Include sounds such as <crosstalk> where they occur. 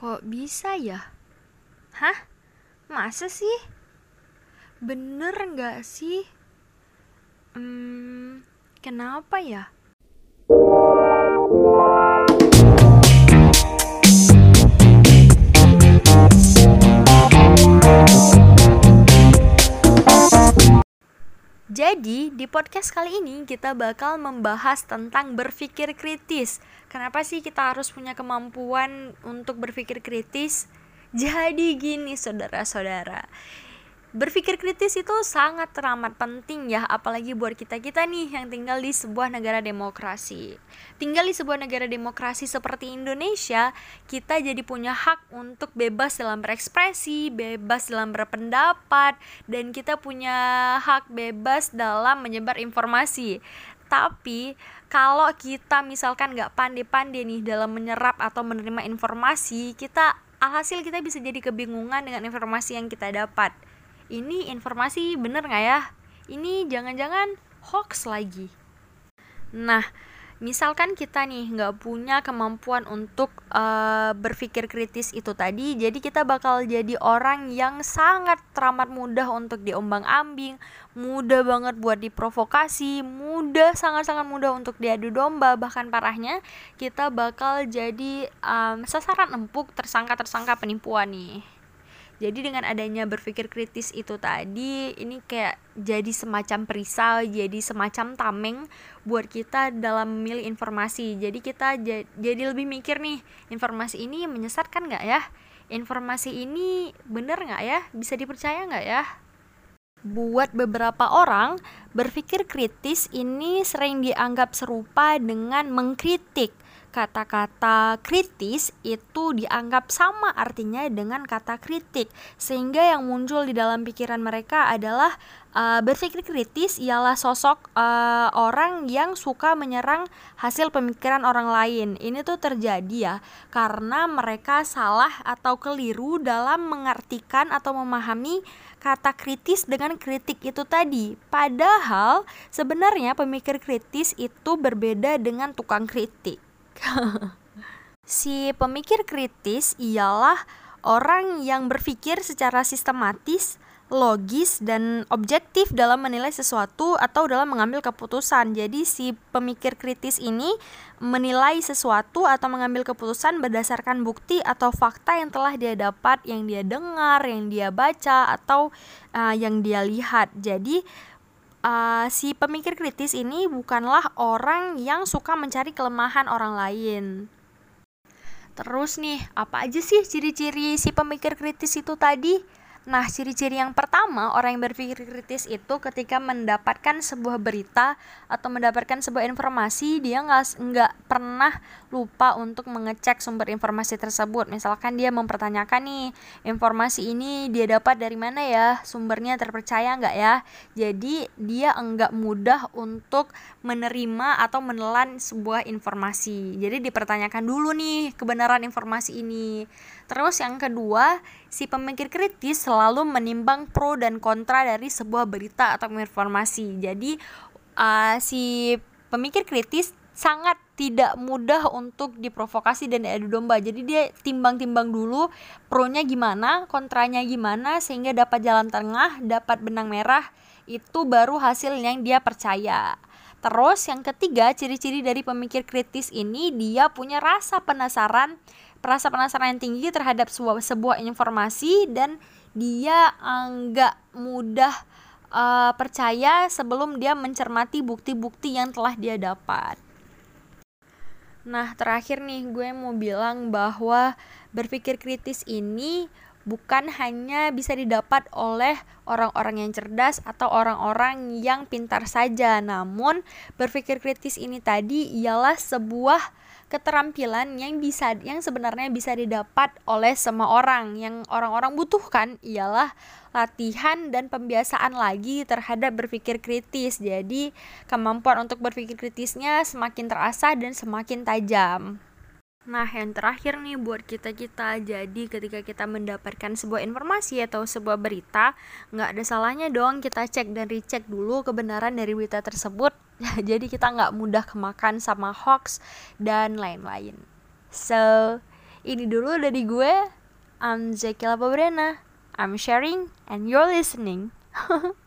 Kok bisa ya? Hah? Masa sih? Bener nggak sih? Hmm, kenapa ya? Jadi, di podcast kali ini kita bakal membahas tentang berpikir kritis. Kenapa sih kita harus punya kemampuan untuk berpikir kritis? <laughs> Jadi gini, saudara-saudara. Berpikir kritis itu sangat teramat penting ya, apalagi buat kita-kita nih yang tinggal di sebuah negara demokrasi. Tinggal di sebuah negara demokrasi seperti Indonesia, kita jadi punya hak untuk bebas dalam berekspresi, bebas dalam berpendapat, dan kita punya hak bebas dalam menyebar informasi. Tapi kalau kita misalkan nggak pandai-pandai nih dalam menyerap atau menerima informasi, kita alhasil kita bisa jadi kebingungan dengan informasi yang kita dapat. Ini informasi bener nggak ya? Ini jangan-jangan hoax lagi. Nah misalkan kita nih nggak punya kemampuan untuk uh, berpikir kritis itu tadi jadi kita bakal jadi orang yang sangat teramat mudah untuk diombang ambing mudah banget buat diprovokasi mudah sangat-sangat mudah untuk diadu domba. Bahkan parahnya kita bakal jadi um, sasaran empuk tersangka-tersangka penipuan nih jadi dengan adanya berpikir kritis itu tadi ini kayak jadi semacam perisal jadi semacam tameng buat kita dalam memilih informasi. Jadi kita jadi lebih mikir nih informasi ini menyesatkan nggak ya? Informasi ini bener nggak ya? Bisa dipercaya nggak ya? Buat beberapa orang berpikir kritis ini sering dianggap serupa dengan mengkritik kata-kata kritis itu dianggap sama artinya dengan kata kritik. Sehingga yang muncul di dalam pikiran mereka adalah uh, berpikir kritis ialah sosok uh, orang yang suka menyerang hasil pemikiran orang lain. Ini tuh terjadi ya karena mereka salah atau keliru dalam mengartikan atau memahami kata kritis dengan kritik itu tadi. Padahal sebenarnya pemikir kritis itu berbeda dengan tukang kritik <laughs> si pemikir kritis ialah orang yang berpikir secara sistematis, logis dan objektif dalam menilai sesuatu atau dalam mengambil keputusan. Jadi si pemikir kritis ini menilai sesuatu atau mengambil keputusan berdasarkan bukti atau fakta yang telah dia dapat, yang dia dengar, yang dia baca atau uh, yang dia lihat. Jadi uh, si pemikir kritis ini bukanlah orang yang suka mencari kelemahan orang lain. Terus nih, apa aja sih ciri-ciri si pemikir kritis itu tadi? Nah, ciri-ciri yang pertama orang yang berpikir kritis itu ketika mendapatkan sebuah berita atau mendapatkan sebuah informasi, dia nggak nggak pernah lupa untuk mengecek sumber informasi tersebut. Misalkan dia mempertanyakan nih, informasi ini dia dapat dari mana ya, sumbernya terpercaya nggak ya? Jadi dia enggak mudah untuk menerima atau menelan sebuah informasi. Jadi dipertanyakan dulu nih kebenaran informasi ini. Terus yang kedua, si pemikir kritis selalu menimbang pro dan kontra dari sebuah berita atau informasi. Jadi uh, si pemikir kritis sangat tidak mudah untuk diprovokasi dan diadu domba. Jadi dia timbang-timbang dulu pro-nya gimana, kontranya gimana sehingga dapat jalan tengah, dapat benang merah. Itu baru hasil yang dia percaya. Terus yang ketiga, ciri-ciri dari pemikir kritis ini dia punya rasa penasaran rasa penasaran yang tinggi terhadap sebuah sebuah informasi dan dia nggak uh, mudah uh, percaya sebelum dia mencermati bukti-bukti yang telah dia dapat. Nah, terakhir nih gue mau bilang bahwa berpikir kritis ini bukan hanya bisa didapat oleh orang-orang yang cerdas atau orang-orang yang pintar saja, namun berpikir kritis ini tadi ialah sebuah keterampilan yang bisa yang sebenarnya bisa didapat oleh semua orang. Yang orang-orang butuhkan ialah latihan dan pembiasaan lagi terhadap berpikir kritis. Jadi kemampuan untuk berpikir kritisnya semakin terasa dan semakin tajam. Nah, yang terakhir nih buat kita-kita, jadi ketika kita mendapatkan sebuah informasi atau sebuah berita, nggak ada salahnya dong kita cek dan recheck dulu kebenaran dari berita tersebut. <laughs> jadi kita nggak mudah kemakan sama hoax dan lain-lain. So, Ini dulu dari gue. I'm Zekila Bobrena. I'm sharing and you're listening. <laughs>